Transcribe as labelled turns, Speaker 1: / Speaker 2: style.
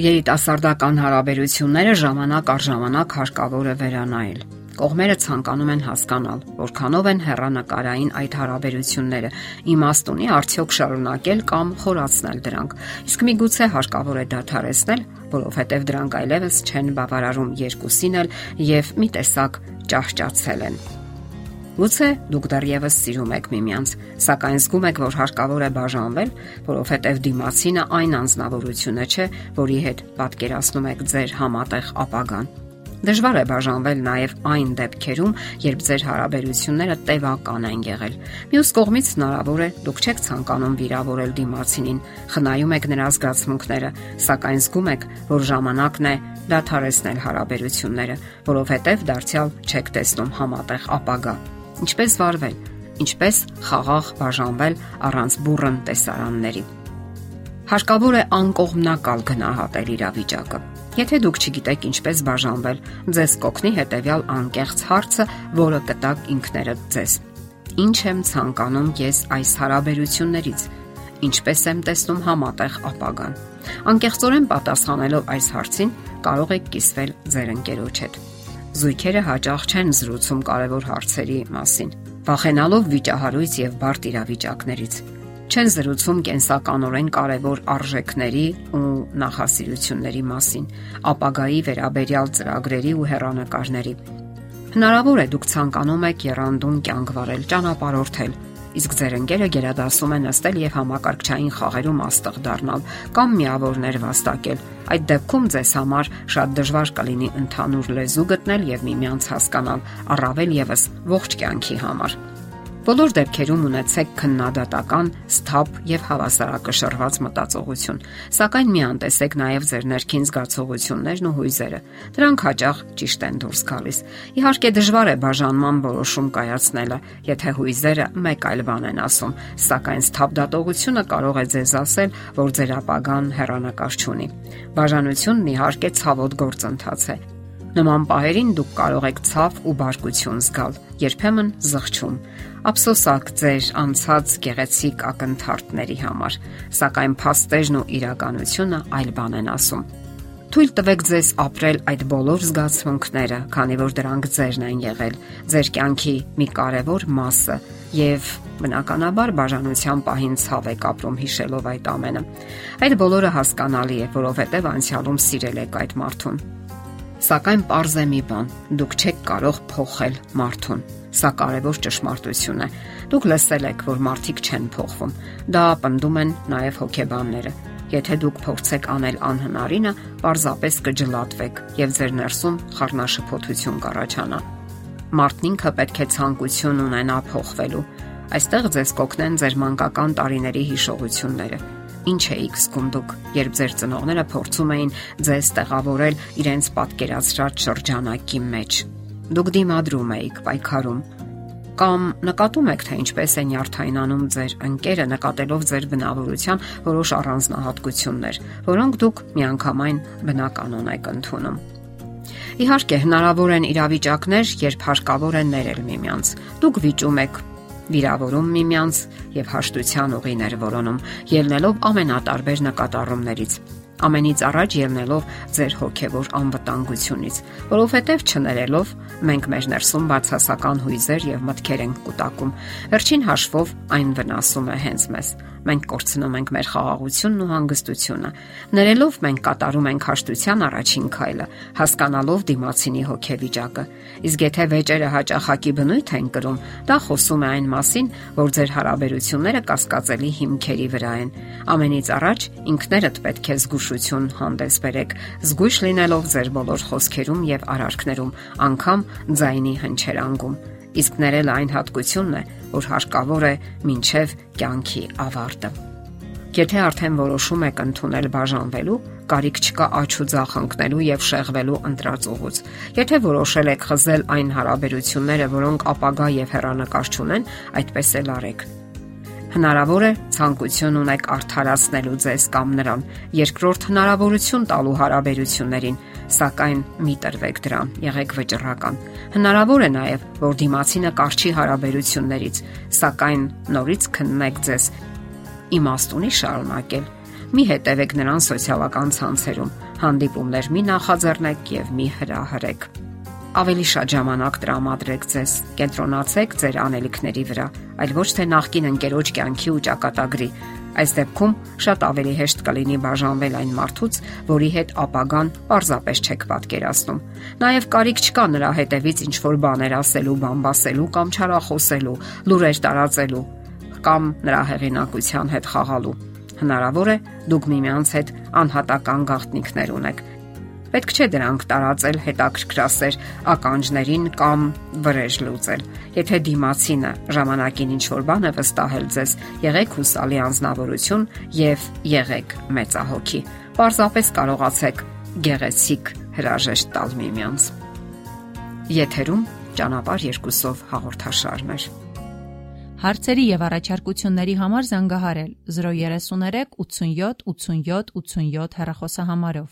Speaker 1: Երիտասարդական հարաբերությունները ժամանակ առ ժամանակ հարկավոր է վերանայել։ Կողմերը ցանկանում են հասկանալ, որքանով են հերանեկարային այդ հարաբերությունները, իմաստ ունի արդյոք շարունակել կամ խորացնել դրանք։ Իսկ միգուցե հարկավոր է դադարեցնել, որովհետև դրանք այլևս չեն բավարարում երկուսին էլ եւ մի տեսակ ճահճացել են։ Գուցե դուք դեռևս սիրում եք միմյանց, սակայն զգում եք, որ հարկավոր է բաժանվել, որովհետև դիմացինը այն անznավորությունը չէ, որի հետ պատկերացնում եք ձեր համատեղ ապագան։ Դժվար է բաժանվել նաև այն դեպքերում, երբ ձեր հարաբերությունները տևական են եղել։ Մյուս կողմից հնարավոր է դուք չեք ցանկանում վիրավորել դիմացինին, խնայում եք նրա զգացմունքները, սակայն զգում եք, որ ժամանակն է դադարեցնել հարաբերությունները, որովհետև դարձյալ չեք տեսնում համատեղ ապագա ինչպես վարվել, ինչպես խաղաղ բաժանվել առանց բուրըն տեսարանների։ Հարկավոր է անկողմնակալ գնահատել իրավիճակը։ Եթե դուք չգիտեք ինչպես բաժանվել, ձեզ կօգնի հետևյալ անկեղծ հարցը, որը կտակ ինքներդ ձեզ։ Ինչ եմ ցանկանում ես այս հարաբերություններից։ Ինչպես եմ տեսնում համատեղ ապագան։ Անկեղծորեն պատասխանելով այս հարցին, կարող եք կիսվել ձեր ընկերոջ հետ Զույգերը հաճախ չեն զրուցում կարևոր հարցերի մասին, վախենալով վիճահարույց եւ բարդ իրավիճակներից։ Չեն զրուցում կենսականորեն կարևոր արժեքների ու նախասիրությունների մասին, ապագայի վերաբերյալ ծրագրերի ու հերանեկարների։ Հնարավոր է դուք ցանկանում եք երանդուն կյանք վարել, ճանապարհորդել, իսկ ձեր ընկերը գերադասում է նստել եւ համակարգչային խաղերում աստղ դառնալ կամ միավորներ վաստակել։ Այդ դեպքում ձեզ համար շատ դժվար կլինի ընդհանուր լեզու գտնել եւ միմյանց հասկանալ, առավել եւս ողջ կյանքի համար։ Բոլոր դեպքերում ունեցեք քննադատական, սթափ եւ հավասարակշռված մտածողություն, սակայն մի անտեսեք նաեւ ձեր ներքին զգացողություններն ու հույզերը։ Դրանք հաճախ ճիշտ են դուրս գալիս։ Իհարկե դժվար է բաժանման որոշում կայացնելը, եթե հույզերը մեկ այլ բան են ասում, սակայն սթափ դատողությունը կարող է ձեզ ասել, որ ձեր ապագան հեռանկար չունի։ Բաժանությունն իհարկե ցավոտ գործընթաց է, Նման պահերին դուք կարող եք ցավ ու բարկություն զգալ, երբեմն զղջում։ Ափսոսակ ձեր անցած գեղեցիկ ակնթարթների համար, սակայն փաստերն ու իրականությունը այլ բան են ասում։ Թույլ տվեք ձեզ ապրել այդ բոլոր զգացմունքները, քանի որ դրանք ձերն են եղել, ձեր կյանքի մի կարևոր մասը եւ բնականաբար բաժանության պահին ցավ եք ապրում հիշելով այդ ամենը։ Այդ բոլորը հասկանալի է, որովհետեւ անցյալում սիրել եք այդ մարդուն Սակայն པարզ է մի բան՝ դուք չեք կարող փոխել մարդուն։ Սա կարևոր ճշմարտություն է։ Դուք լսել եք, որ մարդիկ չեն փոխվում։ Դա պնդում են նաև հոգեբանները։ Եթե դուք փորձեք անել անհնարինը, պարզապես կջլատվեք եւ ձեր ներսում խառնաշփոթություն կառաջանա։ Մարդն ինքը պետք է ցանկություն ունենա փոխվելու։ Այստեղ ձեզ կօգնեն ձեր մանկական տարիների հիշողությունները Ինչ էիք զգում դուք, երբ ձեր ծնողները փորձում էին ձեզ տեղավորել իրենց պատկերացրած շրջանակի մեջ։ Դուք դիմադրում էիք, պայքարում, կամ նկատում եք թե ինչպես է նյարդայնանում ձեր ընկերը նկատելով ձեր բնավորության որոշ առանձնահատկություններ, որոնք դուք միանգամայն բնականon եք ընդունում։ Իհարկե, հնարավոր են իրավիճակներ, երբ հարկավոր է ներել միմյանց։ Դուք վիճում եք վիրավորում միմյանց եւ հաշտության ուղիներ որոնում, ելնելով ամենատարբեր նկատառումներից ամենից առաջ ելնելով ձեր հոգևոր անվտանգությունից, որովհետև չներելով մենք մեր ներսում բացասական հույզեր եւ մտքեր ենք կուտակում։ Վերջին հաշվով այն վնասում է հենց մեզ։ Մենք կորցնում ենք մեր խաղաղությունն ու հանգստությունը։ Ներելով մենք կատարում ենք հաշտության առաջին քայլը, հասկանալով դիմացինի հոգեվիճակը։ Իսկ եթե վեճերը հաճախակի բնույթ են կրում, դա խոսում է այն մասին, որ ձեր հարաբերությունները կասկածելի հիմքերի վրա են։ Ամենից առաջ ինքներդ պետք է զգուշություն հանդես բերեք, զգույշ լինելով ձեր բոլոր խոսքերում եւ արարքներում, անկամ ձայնի հնչերանգում իսկ ներելը այն հատկությունն է, որ հարկավոր է մինչև կյանքի ավարտը։ Եթե արդեն որոշում եք ընդունել բաժանվելու, կարիք չկա աչ ու ձախ ընկնելու եւ շեղվելու ընտրած ուղուց։ Եթե որոշել եք խզել այն հարաբերությունները, որոնք ապագա եւ հեռանկար չունեն, այդպես էլ արեք։ Հնարավոր է ցանկություն ունեք արդարացնելու ձեզ կամ նրան, երկրորդ հնարավորություն տալու հարաբերություններին, սակայն մի տրվեք դրան, եղեք վճռական։ Հնարավոր է նաև, որ դիմացինը կարճի հարաբերություններից, սակայն նորից քննեք ձեզ իմաստ ունի շարունակել։ Մի հետևեք նրան սոցիալական ցանցերում։ Հանդիպումներ մի նախաձեռնեք եւ մի հրահրեք ավելի շատ ժամանակ տրամադրեք ձեզ։ Կենտրոնացեք ձեր անելիքների վրա, այլ ոչ թե նախկին ընկերոջ կյանքի ու ճակատագրի, Այս դեպքում շատ ավելի հեշտ կլինի բաժանվել այն մարդուց, որի հետ ապագան պարզապես չեք պատկերացնում։ Նաև կարիք չկա նրա հետևից ինչ որ բաներ ասելու, բամբասելու կամ չարախոսելու, լուրեր տարածելու կամ նրա հեղինակության հետ խաղալու։ Հնարավոր է դուք միմյանց հետ անհատական գաղտնիքներ ունեք Պետք չէ դրանք տարածել հետաքրքրասեր ականջներին կամ վրեժ լուծել։ Եթե դիմացինը ժամանակին ինչ որ բան է վստահել ձեզ, եղեք հուսալի անznավորություն եւ եղեք մեծահոգի։ Պարզապես կարողացեք գեղեցիկ հրաժեշտ տալ միմյանց։ Եթերում ճանապար երկուսով հաղորդաշարներ։
Speaker 2: Հարցերի եւ առաջարկությունների համար զանգահարել 033 87 87 87 հեռախոսահամարով։